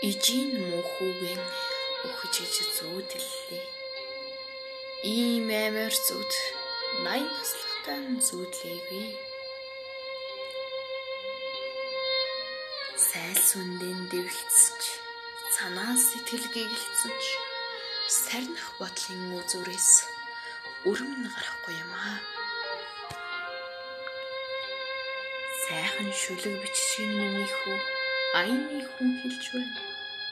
бижийн мөнхүүгэн өгч иж зүүдлээ. Ийм амар зүуд 80 наслахтаа зүүдлээгүй. Сайл сүндэн дэвлцэж, санаа сэтгэл гэгэлцэж, сарних бодлын үзүүрээс өрөмн гарахгүй юм аа. Сайхан шүлэг биччихэн миний хүү аяны хүн хэлж байна.